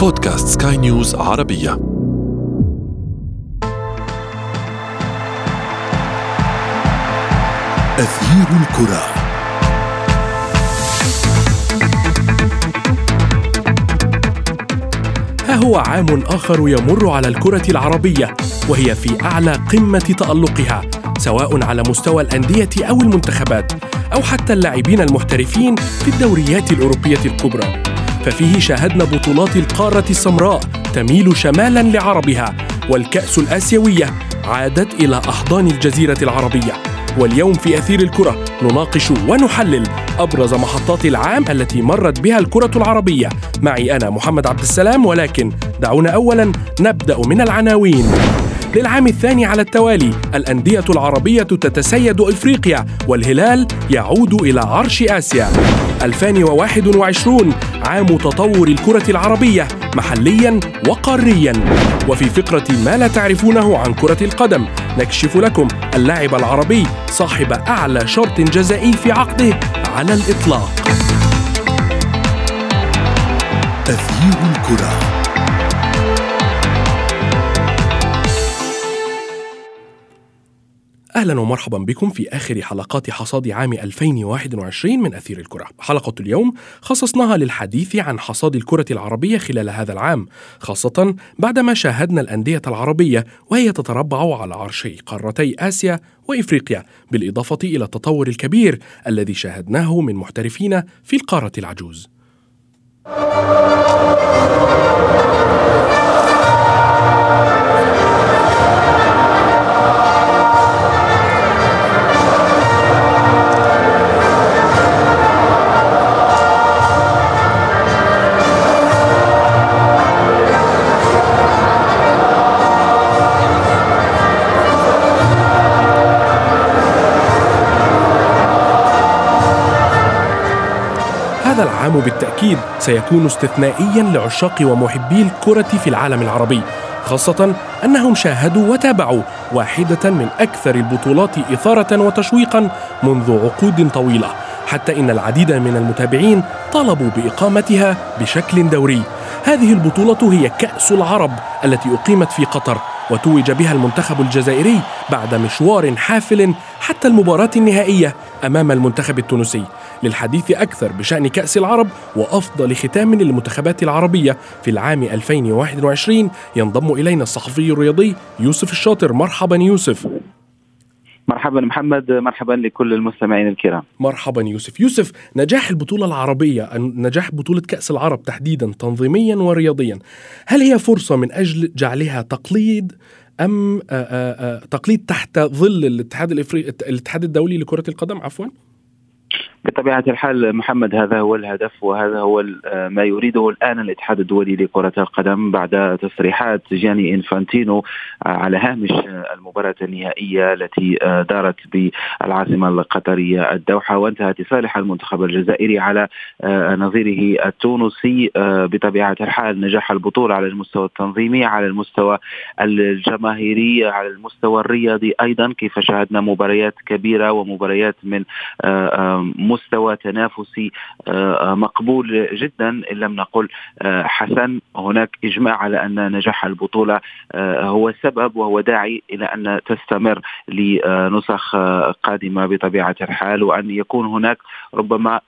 بودكاست سكاي نيوز عربية. أثير الكرة. ها هو عام آخر يمر على الكرة العربية وهي في أعلى قمة تألقها سواء على مستوى الأندية أو المنتخبات أو حتى اللاعبين المحترفين في الدوريات الأوروبية الكبرى. ففيه شاهدنا بطولات القارة السمراء تميل شمالا لعربها والكأس الآسيوية عادت إلى أحضان الجزيرة العربية. واليوم في أثير الكرة نناقش ونحلل أبرز محطات العام التي مرت بها الكرة العربية. معي أنا محمد عبد السلام ولكن دعونا أولا نبدأ من العناوين. للعام الثاني على التوالي الأندية العربية تتسيد إفريقيا والهلال يعود إلى عرش آسيا. 2021 عام تطور الكرة العربية محليا وقاريا. وفي فقرة ما لا تعرفونه عن كرة القدم نكشف لكم اللاعب العربي صاحب أعلى شرط جزائي في عقده على الإطلاق. أثير الكرة. أهلا ومرحبا بكم في آخر حلقات حصاد عام 2021 من أثير الكرة. حلقة اليوم خصصناها للحديث عن حصاد الكرة العربية خلال هذا العام خاصة بعدما شاهدنا الأندية العربية وهي تتربع على عرشي قارتي آسيا وإفريقيا بالإضافة إلى التطور الكبير الذي شاهدناه من محترفين في القارة العجوز. هذا العام بالتأكيد سيكون استثنائيا لعشاق ومحبي الكرة في العالم العربي خاصة أنهم شاهدوا وتابعوا واحدة من أكثر البطولات إثارة وتشويقا منذ عقود طويلة حتى إن العديد من المتابعين طالبوا بإقامتها بشكل دوري. هذه البطولة هي كأس العرب التي أقيمت في قطر وتوج بها المنتخب الجزائري بعد مشوار حافل حتى المباراة النهائية أمام المنتخب التونسي. للحديث أكثر بشأن كأس العرب وأفضل ختام للمنتخبات العربية في العام 2021 ينضم إلينا الصحفي الرياضي يوسف الشاطر. مرحبا يوسف. مرحبا محمد مرحبا لكل المستمعين الكرام. مرحبا يوسف. يوسف نجاح البطولة العربية نجاح بطولة كأس العرب تحديدا تنظيميا ورياضيا هل هي فرصة من أجل جعلها تقليد أم آآ آآ تقليد تحت ظل الاتحاد الإفريقي الاتحاد الدولي لكرة القدم؟ عفوا؟ بطبيعة الحال محمد هذا هو الهدف وهذا هو ما يريده الآن الاتحاد الدولي لكرة القدم بعد تصريحات جاني إنفانتينو على هامش المباراة النهائية التي دارت بالعاصمة القطرية الدوحة. وانتهت لصالح المنتخب الجزائري على نظيره التونسي بطبيعة الحال نجاح البطولة على المستوى التنظيمي على المستوى الجماهيري على المستوى الرياضي أيضا. كيف شاهدنا مباريات كبيرة ومباريات من مستوى تنافسي آه، مقبول جدا. إن لم نقل آه، حسن هناك إجماع على أن نجاح البطولة آه، هو السبب وهو داعي إلى أن تستمر لنسخ قادمة بطبيعة الحال وأن يكون هناك ربما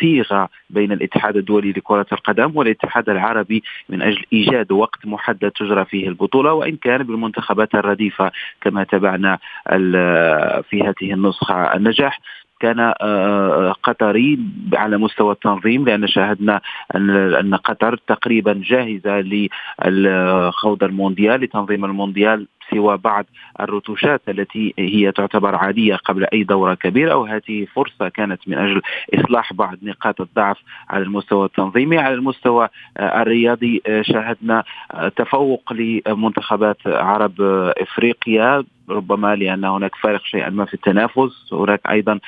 صيغة بين الاتحاد الدولي لكرة القدم والاتحاد العربي من أجل إيجاد وقت محدد تجرى فيه البطولة وإن كان بالمنتخبات الرديفة كما تابعنا في هذه النسخة. النجاح كان آه، آه، قطري على مستوى التنظيم لأن شاهدنا أن قطر تقريبا جاهزة لخوض المونديال لتنظيم المونديال. سوى بعض الرتوشات التي هي تعتبر عادية قبل أي دورة كبيرة وهذه فرصة كانت من أجل إصلاح بعض نقاط الضعف على المستوى التنظيمي. على المستوى آه، الرياضي شاهدنا تفوق لمنتخبات عرب إفريقيا. ربما لأن هناك فارق شيئا ما في التنافس. هناك أيضا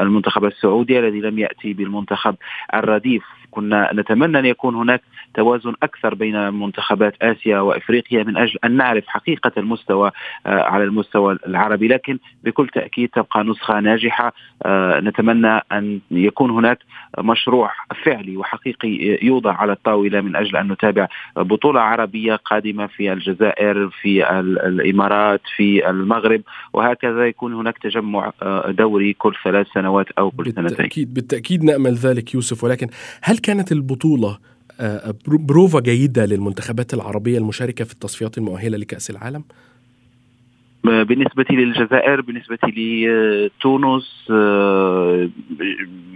المنتخب السعودي الذي لم يأتي بالمنتخب الرديف كنا نتمنى أن يكون هناك توازن أكثر بين منتخبات آسيا وإفريقيا من أجل أن نعرف حقيقة المستوى آه، على المستوى العربي. لكن بكل تأكيد تبقى نسخة ناجحة. آه، نتمنى أن يكون هناك مشروع فعلي وحقيقي يوضع على الطاولة من أجل أن نتابع بطولة عربية قادمة في الجزائر في الإمارات في المغرب. وهكذا يكون هناك تجمع آه، دوري كل ثلاث سنوات أو كل بالتأكيد سنتين. بالتاكيد بالتأكيد نأمل ذلك يوسف. ولكن هل كانت البطولة آه، بروفا جيدة للمنتخبات العربية المشاركة في التصفيات المؤهلة لكأس العالم؟ بالنسبة للجزائر بالنسبة لتونس آه،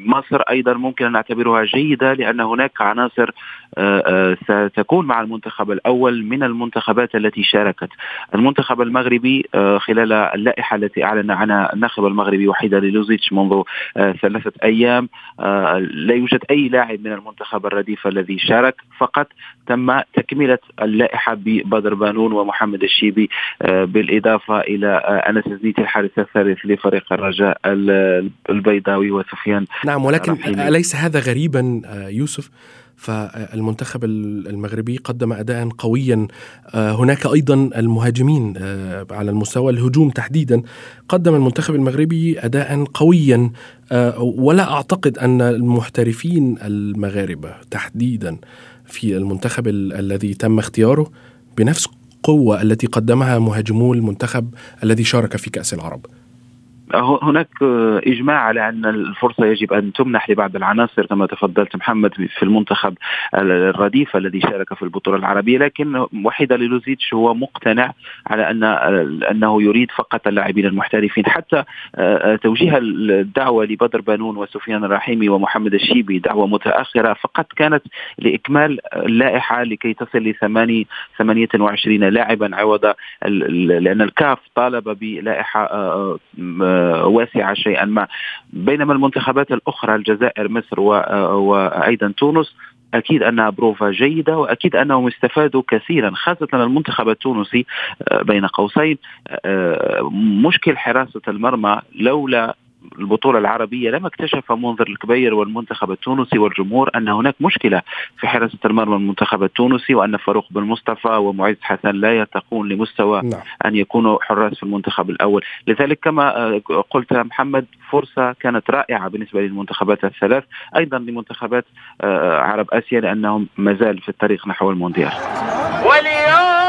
مصر أيضا ممكن أن نعتبرها جيدة لأن هناك عناصر آه، آه، ستكون مع المنتخب الأول من المنتخبات التي شاركت. المنتخب المغربي خلال اللائحة التي أعلن عنها الناخب المغربي وحيدا لوزيتش منذ ثلاثة أيام لا يوجد أي لاعب من المنتخب الرديف الذي شارك. فقط تم تكملة اللائحة ببدر بانون ومحمد الشيبي بالإضافة إلى أنس زنيتي الحارس الثالث لفريق الرجاء البيضاوي وسفيان نعم ولكن أليس هذا غريبا آه، يوسف؟ فالمنتخب المغربي قدم اداء قويا. آه، هناك أيضا المهاجمين آه، على المستوى الهجوم تحديدا. قدم المنتخب المغربي اداء قويا. ولا أعتقد أن المحترفين المغاربة تحديدا في المنتخب الذي تم اختياره بنفس القوة التي قدمها مهاجمو المنتخب الذي شارك في كأس العرب. هناك إجماع على أن الفرصة يجب أن تمنح لبعض العناصر كما تفضلت محمد في المنتخب الرديف الذي شارك في البطولة العربية لكن وحيد لوزيتش هو مقتنع على أن أنه يريد فقط اللاعبين المحترفين. حتى توجيه الدعوة لبدر بانون وسفيان الرحيمي ومحمد الشيبي دعوة متأخرة فقط كانت لإكمال اللائحة لكي تصل ل 28 لاعبا عوض لأن الكاف طالب بلائحة واسعة شيئا ما. بينما المنتخبات الأخرى الجزائر مصر وأيضا تونس أكيد أنها بروفا جيدة وأكيد أنهم استفادوا كثيرا خاصة المنتخب التونسي بين قوسين. مشكل حراسة المرمى لولا البطولة العربية لما اكتشف منذر الكبير والمنتخب التونسي والجمهور أن هناك مشكلة في حراسة المرمى المنتخب التونسي وأن فاروق بن مصطفى ومعز حسن لا يرتقون لمستوى نعم. أن يكونوا حراس في المنتخب الأول لذلك كما آه، قلت محمد فرصة كانت رائعة بالنسبة للمنتخبات الثلاث أيضا لمنتخبات آه، عرب آسيا لأنهم مازال في الطريق نحو المونديال واليوم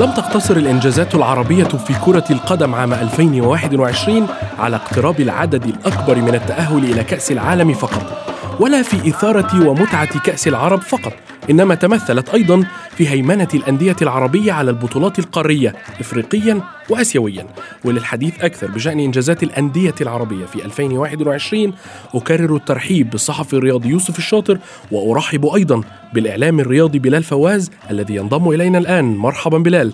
لم تقتصر الإنجازات العربية في كرة القدم عام 2021 على اقتراب العدد الأكبر من التأهل إلى كأس العالم فقط ولا في إثارة ومتعة كأس العرب فقط إنما تمثلت أيضا في هيمنة الأندية العربية على البطولات القارية إفريقيا وآسيويا. وللحديث أكثر بشأن إنجازات الأندية العربية في 2021 أكرر الترحيب بالصحفي الرياضي يوسف الشاطر وأرحب أيضا بالإعلام الرياضي بلال فواز الذي ينضم إلينا الآن. مرحبا بلال.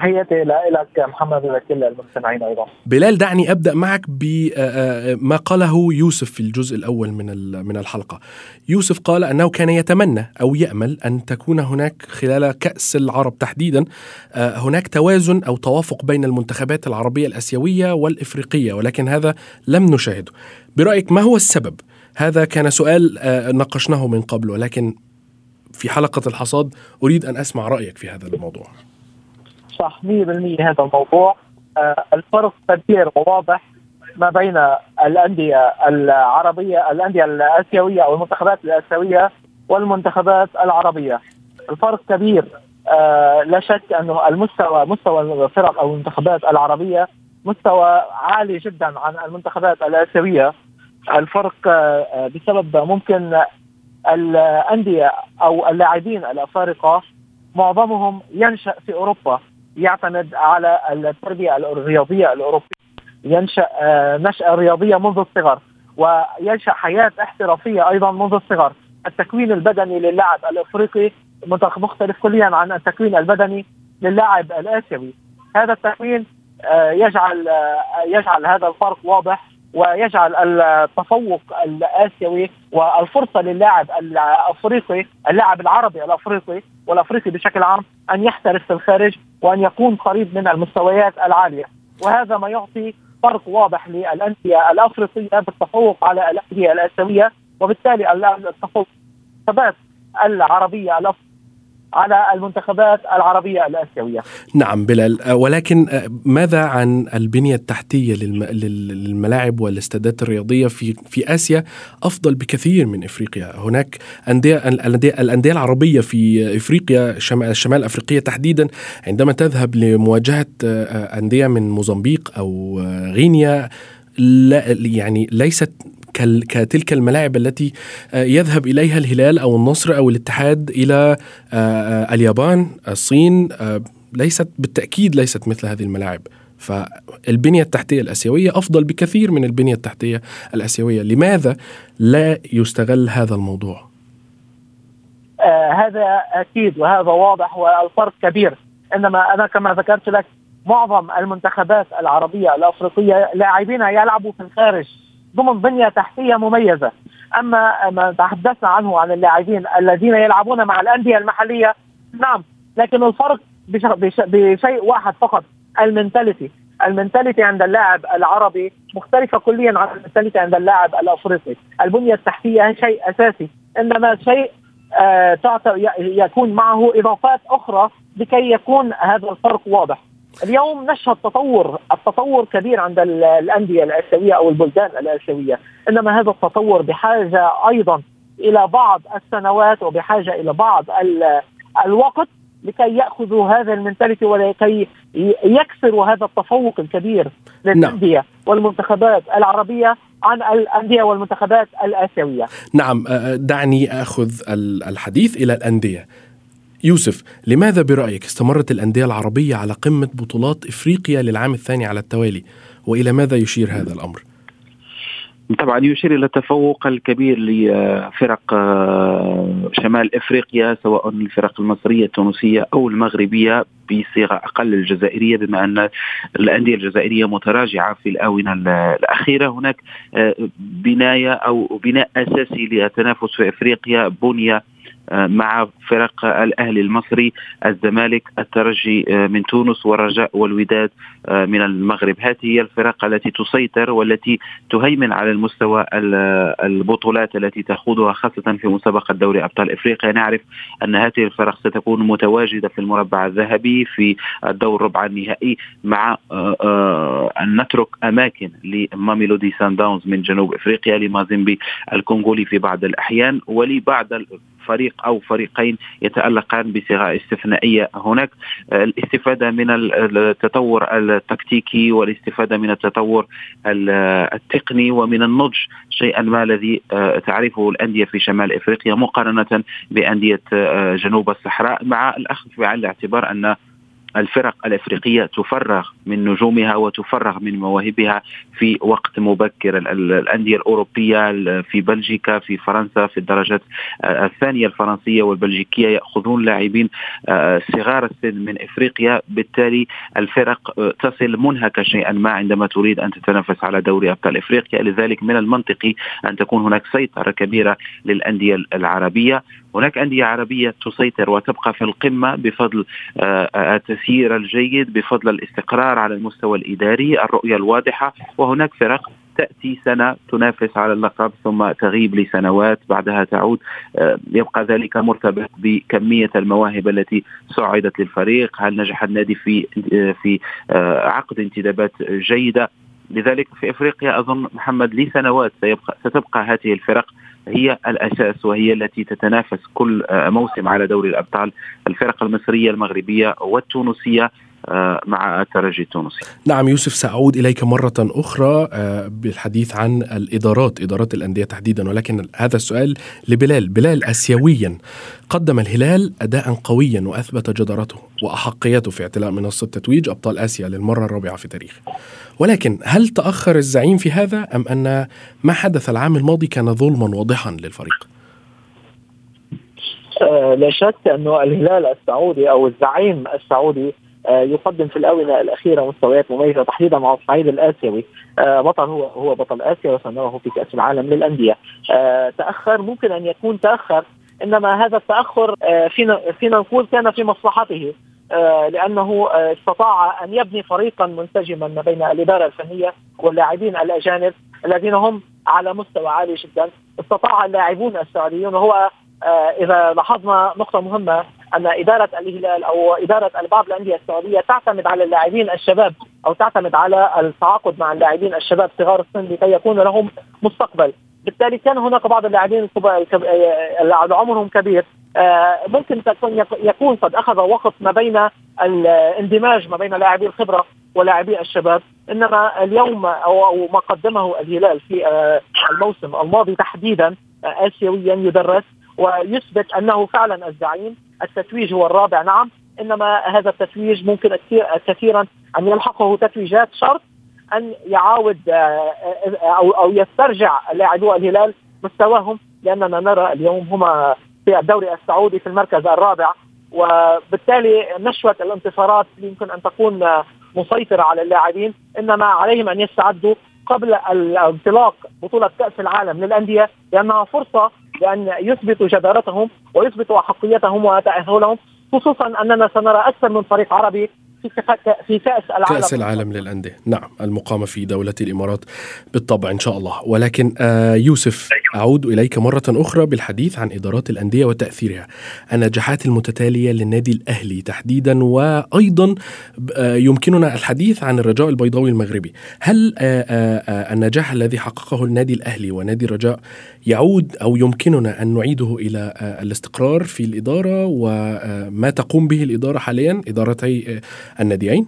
تحياتي لك محمد ولكل المستمعين أيضا. بلال دعني أبدأ معك بما قاله يوسف في الجزء الأول من من الحلقة. يوسف قال أنه كان يتمنى أو يأمل أن تكون هناك خلال كأس العرب تحديدا هناك توازن أو توافق بين المنتخبات العربية الأسيوية والإفريقية ولكن هذا لم نشاهده. برأيك ما هو السبب؟ هذا كان سؤال ناقشناه من قبل ولكن في حلقة الحصاد أريد أن أسمع رأيك في هذا الموضوع. صح 100% هذا الموضوع. آه، الفرق كبير وواضح ما بين الأندية العربية الأندية الآسيوية أو المنتخبات الآسيوية والمنتخبات العربية. الفرق كبير. آه، لا شك أنه المستوى مستوى الفرق أو المنتخبات العربية مستوى عالي جدا عن المنتخبات الآسيوية. الفرق آه، بسبب ممكن الأندية أو اللاعبين الأفارقة معظمهم ينشأ في أوروبا. يعتمد على التربية الرياضية الأوروبية. ينشأ آه، نشأة رياضية منذ الصغر وينشأ حياة احترافية أيضا منذ الصغر. التكوين البدني للاعب الأفريقي مختلف كليا عن التكوين البدني للاعب الآسيوي. هذا التكوين آه، يجعل آه، يجعل هذا الفرق واضح ويجعل التفوق الآسيوي والفرصة للاعب الأفريقي اللاعب العربي الأفريقي والأفريقي بشكل عام أن يحترف في الخارج وأن يكون قريب من المستويات العالية. وهذا ما يعطي فرق واضح للأندية الأفريقية بالتفوق على الأندية الآسيوية وبالتالي التفوق العربية الأفريقية على المنتخبات العربية الآسيوية. نعم بلال. آه، ولكن آه، ماذا عن البنية التحتية للملاعب والاستادات الرياضية في في آسيا أفضل بكثير من إفريقيا؟ هناك أندية الأندية العربية في إفريقيا الشمال الأفريقية تحديدا عندما تذهب لمواجهة آه، أندية من موزمبيق أو غينيا لا يعني ليست كتلك الملاعب التي آه، يذهب إليها الهلال أو النصر أو الاتحاد إلى آه، آه، اليابان الصين ليست بالتأكيد ليست مثل هذه الملاعب. فالبنية التحتية الآسيوية أفضل بكثير من البنية التحتية الآسيوية. لماذا لا يستغل هذا الموضوع؟ آه هذا أكيد وهذا واضح والفرق كبير. إنما أنا كما ذكرت لك معظم المنتخبات العربية الأفريقية لاعبين يلعبوا في الخارج. ضمن بنية تحتية مميزة. أما ما تحدثنا عنه عن اللاعبين الذين يلعبون مع الأندية المحلية نعم لكن الفرق بشيء واحد فقط ال mentality. ال mentality عند اللاعب العربي مختلفة كليا عن ال mentality عند اللاعب الأفريقي. البنية التحتية شيء أساسي إنما شيء آه يكون معه إضافات أخرى لكي يكون هذا الفرق واضح. اليوم نشهد تطور التطور كبير عند الأندية الآسيوية أو البلدان الآسيوية إنما هذا التطور بحاجة أيضا إلى بعض السنوات وبحاجة إلى بعض الوقت لكي يأخذوا هذا المنتاليتي ولكي يكسروا هذا التفوق الكبير للأندية نعم. والمنتخبات العربية عن الأندية والمنتخبات الآسيوية. نعم دعني أخذ الحديث إلى الأندية. يوسف لماذا برأيك استمرت الأندية العربية على قمة بطولات إفريقيا للعام الثاني على التوالي وإلى ماذا يشير هذا الأمر؟ طبعا يشير إلى التفوق الكبير لفرق آه، شمال إفريقيا سواء الفرق المصرية التونسية أو المغربية بصيغة أقل الجزائرية بما أن الأندية الجزائرية متراجعة في الآونة الأخيرة هناك آه، بناية أو بناء أساسي للتنافس في إفريقيا بني مع فرق الأهلي المصري الزمالك الترجي آه، من تونس والرجاء والوداد آه، من المغرب. هذه هي الفرق التي تسيطر والتي تهيمن على المستوى البطولات التي تخوضها خاصة في مسابقة دوري أبطال إفريقيا. نعرف أن هذه الفرق ستكون متواجدة في المربع الذهبي في الدور ربع النهائي مع آه، أن نترك أماكن لماميلودي سان داونز من جنوب إفريقيا لمازيمبي الكونغولي في بعض الأحيان ولبعض فريق أو فريقين يتألقان بصيغة استثنائية هناك. الاستفادة من التطور التكتيكي والاستفادة من التطور التقني ومن النضج شيئا ما الذي آه، تعرفه الأندية في شمال إفريقيا مقارنة بأندية آه، جنوب الصحراء مع الأخذ بعين الاعتبار أن الفرق الإفريقية تفرغ من نجومها وتفرغ من مواهبها في وقت مبكر. الأندية الأوروبية في بلجيكا في فرنسا في الدرجات الثانية الفرنسية والبلجيكية يأخذون لاعبين آه، صغار السن من إفريقيا. بالتالي الفرق آه، تصل منهكة شيئا ما عندما تريد أن تتنافس على دوري أبطال إفريقيا. لذلك من المنطقي أن تكون هناك سيطرة كبيرة للأندية العربية. هناك أندية عربية تسيطر وتبقى في القمة بفضل آه، التسيير الجيد بفضل الاستقرار على المستوى الإداري الرؤية الواضحة. وهناك فرق تأتي سنة تنافس على اللقب ثم تغيب لسنوات بعدها تعود. آه، يبقى ذلك مرتبط بكمية المواهب التي صعدت للفريق. هل نجح النادي في آه، في عقد انتدابات جيدة؟ لذلك في إفريقيا أظن محمد لسنوات سيبقى ستبقى هذه الفرق هي الأساس وهي التي تتنافس كل آه، موسم على دوري الأبطال الفرق المصرية المغربية والتونسية. مع الترجي التونسي. نعم يوسف سأعود إليك مرة أخرى آه، بالحديث عن الإدارات إدارات الأندية تحديدا. ولكن هذا السؤال لبلال. بلال أسيويا قدم الهلال أداء قويا وأثبت جدارته وأحقيته في اعتلاء منصة تتويج أبطال آسيا للمرة الرابعة في تاريخه. ولكن هل تأخر الزعيم في هذا أم أن ما حدث العام الماضي كان ظلما واضحا للفريق؟ آه لا شك أنه الهلال السعودي أو الزعيم السعودي آه يقدم في الآونة الأخيرة مستويات مميزة تحديدا على الصعيد الآسيوي. آه بطل هو هو بطل آسيا وسنراه في كأس العالم للأندية. آه تأخر ممكن أن يكون تأخر إنما هذا التأخر آه فينا فينا نقول كان في مصلحته آه لأنه آه استطاع أن يبني فريقا منسجما ما بين الإدارة الفنية واللاعبين الأجانب الذين هم على مستوى عالي جدا. استطاع اللاعبون السعوديون وهو آه، إذا لاحظنا نقطة مهمة أن إدارة الهلال أو إدارة بعض الأندية السعودية تعتمد على اللاعبين الشباب أو تعتمد على التعاقد مع اللاعبين الشباب صغار السن لكي يكون لهم مستقبل. بالتالي كان هناك بعض اللاعبين اللي عمرهم كبير. آه، ممكن تكون يكون قد أخذ وقت ما بين الاندماج ما بين لاعبي الخبرة ولاعبي الشباب. إنما اليوم أو ما قدمه الهلال في آه، الموسم الماضي تحديدا آه، اسيويا يدرس ويثبت أنه فعلا الزعيم. التتويج هو الرابع. نعم إنما هذا التتويج ممكن كثيرا أن يلحقه تتويجات شرط أن يعاود أو أو يسترجع لاعبو الهلال مستواهم لأننا نرى اليوم هما في الدوري السعودي في المركز الرابع وبالتالي نشوة الانتصارات يمكن أن تكون مسيطرة على اللاعبين إنما عليهم أن يستعدوا قبل انطلاق بطولة كأس العالم للأندية لأنها فرصة لأن يثبتوا جدارتهم ويثبتوا أحقيتهم وتأهلهم خصوصا أننا سنرى أكثر من فريق عربي في كأس العالم. كأس العالم للأندية. نعم المقامة في دولة الإمارات بالطبع إن شاء الله. ولكن آه يوسف أعود إليك مرة أخرى بالحديث عن إدارات الأندية وتأثيرها. النجاحات المتتالية للنادي الأهلي تحديدا وأيضا آه يمكننا الحديث عن الرجاء البيضاوي المغربي. هل آه النجاح الذي حققه النادي الأهلي ونادي الرجاء يعود أو يمكننا أن نعيده إلى الاستقرار في الإدارة؟ وما تقوم به الإدارة حاليا؟ إدارتي الناديين؟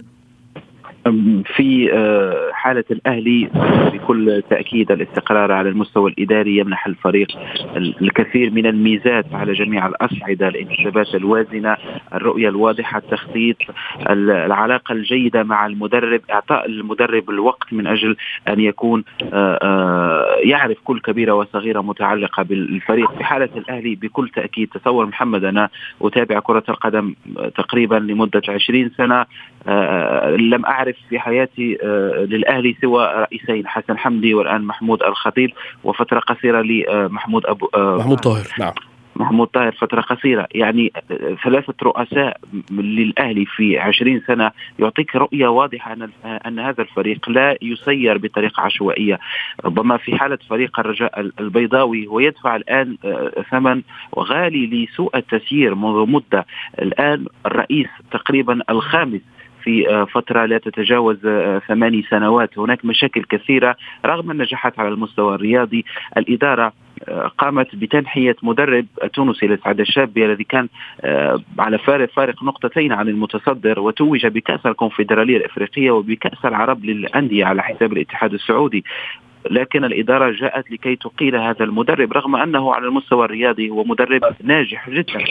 في آه، حالة الأهلي بكل تأكيد الاستقرار على المستوى الإداري يمنح الفريق الكثير من الميزات على جميع الأصعدة الانتخابات الوازنة الرؤية الواضحة التخطيط العلاقة الجيدة مع المدرب إعطاء المدرب الوقت من أجل أن يكون آه، آه، يعرف كل كبيرة وصغيرة متعلقة بالفريق. في حالة الأهلي بكل تأكيد تصور محمد أنا أتابع كرة القدم تقريبا لمدة 20 سنة لم أعرف أعرف في حياتي آه، للأهلي سوى رئيسين حسن حمدي والآن محمود الخطيب وفترة قصيرة لمحمود أبو آه، محمود طاهر نعم. محمود طاهر فترة قصيرة. يعني ثلاثة رؤساء للأهلي في عشرين سنة يعطيك رؤية واضحة أن, أن هذا الفريق لا يسير بطريقة عشوائية. ربما في حالة فريق الرجاء البيضاوي ويدفع الآن آه، ثمن غالي لسوء التسيير منذ مدة. الآن الرئيس تقريبا الخامس في آه، فترة لا تتجاوز آه، ثماني سنوات. هناك مشاكل كثيرة رغم النجاحات على المستوى الرياضي. الإدارة آه، قامت بتنحية مدرب تونسي لسعد الشابي الذي كان على فارق فارق نقطتين عن المتصدر وتوج بكأس الكونفدرالية الإفريقية وبكأس العرب للأندية على حساب الاتحاد السعودي. لكن الإدارة جاءت لكي تقيل هذا المدرب رغم أنه على المستوى الرياضي هو مدرب ناجح جدا.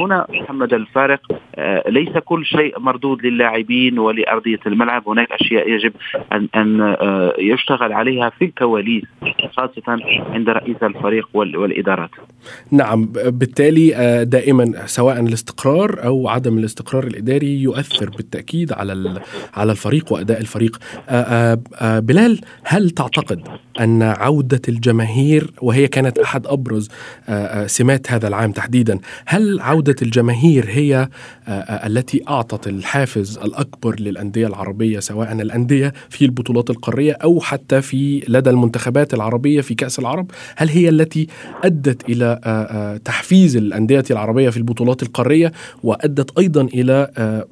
هنا محمد الفارق آه، ليس كل شيء مردود للاعبين ولأرضية الملعب. هناك أشياء يجب أن, أن آه، يشتغل عليها في الكواليس خاصة عند رئيس الفريق والإدارات. نعم بالتالي آه، دائما سواء الاستقرار أو عدم الاستقرار الإداري يؤثر بالتأكيد على على الفريق وأداء الفريق. بلال هل تعتقد أن عودة الجماهير وهي كانت أحد أبرز سمات هذا العام تحديدا هل عودة عودة الجماهير هي آه، آه، التي أعطت الحافز الأكبر للأندية العربية سواء الأندية في البطولات القارية أو حتى في لدى المنتخبات العربية في كأس العرب هل هي التي أدت إلى آه، تحفيز الأندية العربية في البطولات القارية وأدت أيضا إلى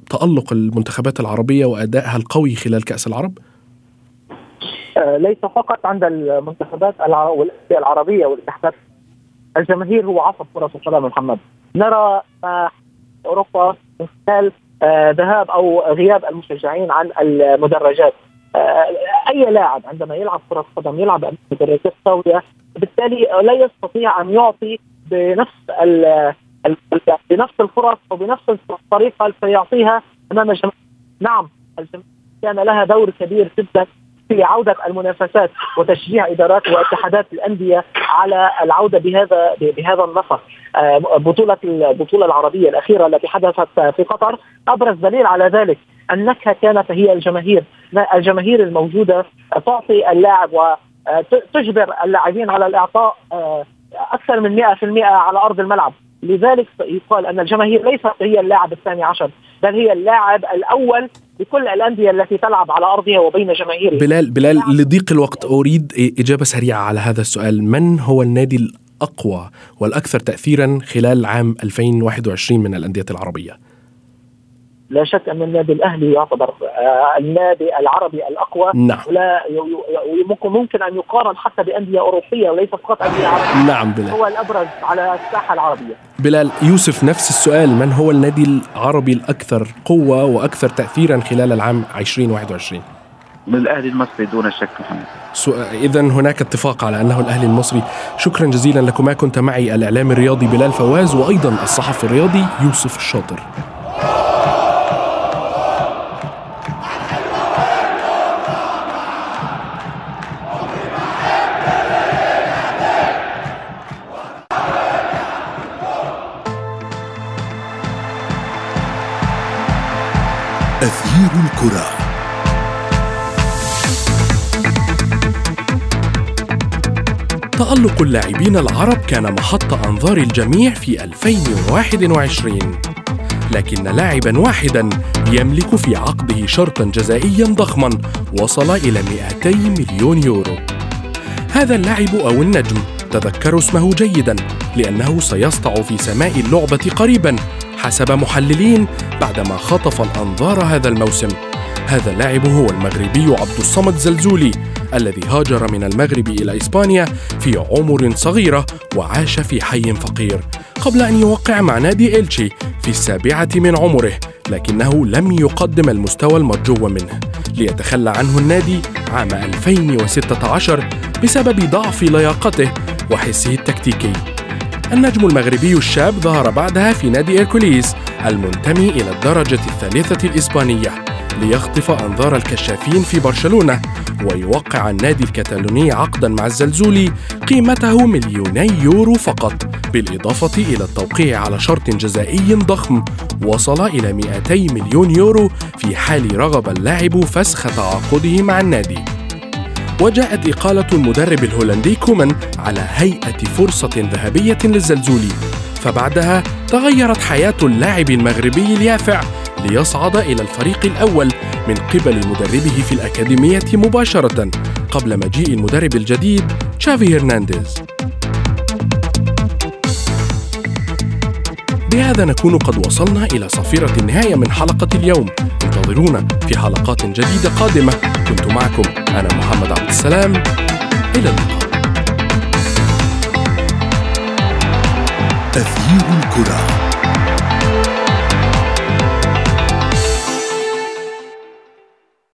تألق المنتخبات العربية وأدائها القوي خلال كأس العرب؟ ليس فقط عند المنتخبات العربية والاتحادات الجماهير هو عصب كرة القدم محمد. نرى ما أوروبا من خلال آه، ذهاب أو غياب المشجعين عن المدرجات. آه، أي لاعب عندما يلعب كره قدم يلعب مدرجات قويه بالتالي لا يستطيع أن يعطي بنفس بنفس الفرص وبنفس الطريقة التي يعطيها أمام الجماهير. نعم الجماهير كان لها دور كبير جدا في عودة المنافسات وتشجيع إدارات واتحادات الأندية على العودة بهذا بهذا النسق بطولة البطوله العربية الأخيرة التي حدثت في قطر. أبرز دليل على ذلك النكهه كانت هي الجماهير الجماهير الموجودة تعطي اللاعب وتجبر اللاعبين على الإعطاء أكثر من 100% على أرض الملعب. لذلك يقال أن الجماهير ليست هي اللاعب الثاني عشر بل هي اللاعب الأول لكل الأندية التي تلعب على أرضها وبين جماهيرها. بلال بلال لضيق الوقت أريد إجابة سريعة على هذا السؤال. من هو النادي الأقوى والأكثر تاثيرا خلال عام 2021 من الأندية العربية؟ لا شك أن النادي الأهلي يعتبر آه، النادي العربي الأقوى. نعم. ولا ممكن ممكن أن يقارن حتى بأندية أوروبية وليس فقط أندية عربية. نعم بلال. هو الأبرز على الساحة العربية. بلال يوسف نفس السؤال. من هو النادي العربي الأكثر قوة وأكثر تاثيرا خلال العام 2021 الاهلي المصري دون شك محمد. اذا هناك اتفاق على أنه الأهلي المصري. شكرا جزيلا لكما. كنت معي الاعلام الرياضي بلال فواز وأيضا الصحفي الرياضي يوسف الشاطر أثير الكرة. تألق اللاعبين العرب كان محط أنظار الجميع في 2021 لكن لاعبا واحدا يملك في عقده شرطا جزائيا ضخما وصل إلى 200 مليون يورو. هذا اللاعب أو النجم تذكروا اسمه جيدا لأنه سيسطع في سماء اللعبة قريبا. حسب محللين بعدما خطف الأنظار هذا الموسم. هذا اللاعب هو المغربي عبد الصمد زلزولي الذي هاجر من المغرب إلى إسبانيا في عمر صغيرة وعاش في حي فقير قبل أن يوقع مع نادي إلشي في السابعة من عمره لكنه لم يقدم المستوى المرجو منه. ليتخلى عنه النادي عام 2016 بسبب ضعف لياقته وحسه التكتيكي. النجم المغربي الشاب ظهر بعدها في نادي إيركوليز المنتمي إلى الدرجة الثالثة الإسبانية ليخطف أنظار الكشافين في برشلونة ويوقع النادي الكتالوني عقدا مع الزلزولي قيمته مليوني يورو فقط بالإضافة إلى التوقيع على شرط جزائي ضخم وصل إلى 200 مليون يورو في حال رغب اللاعب فسخ تعاقده مع النادي. وجاءت إقالة المدرب الهولندي كومان على هيئة فرصة ذهبية للزلزولي فبعدها تغيرت حياة اللاعب المغربي اليافع ليصعد إلى الفريق الأول من قبل مدربه في الأكاديمية مباشرة قبل مجيء المدرب الجديد تشافي هرنانديز. بهذا نكون قد وصلنا إلى صفيرة النهاية من حلقة اليوم. انتظرونا في حلقات جديدة قادمة. كنت معكم أنا محمد عبد السلام. إلى اللقاء. تغيير الكرة.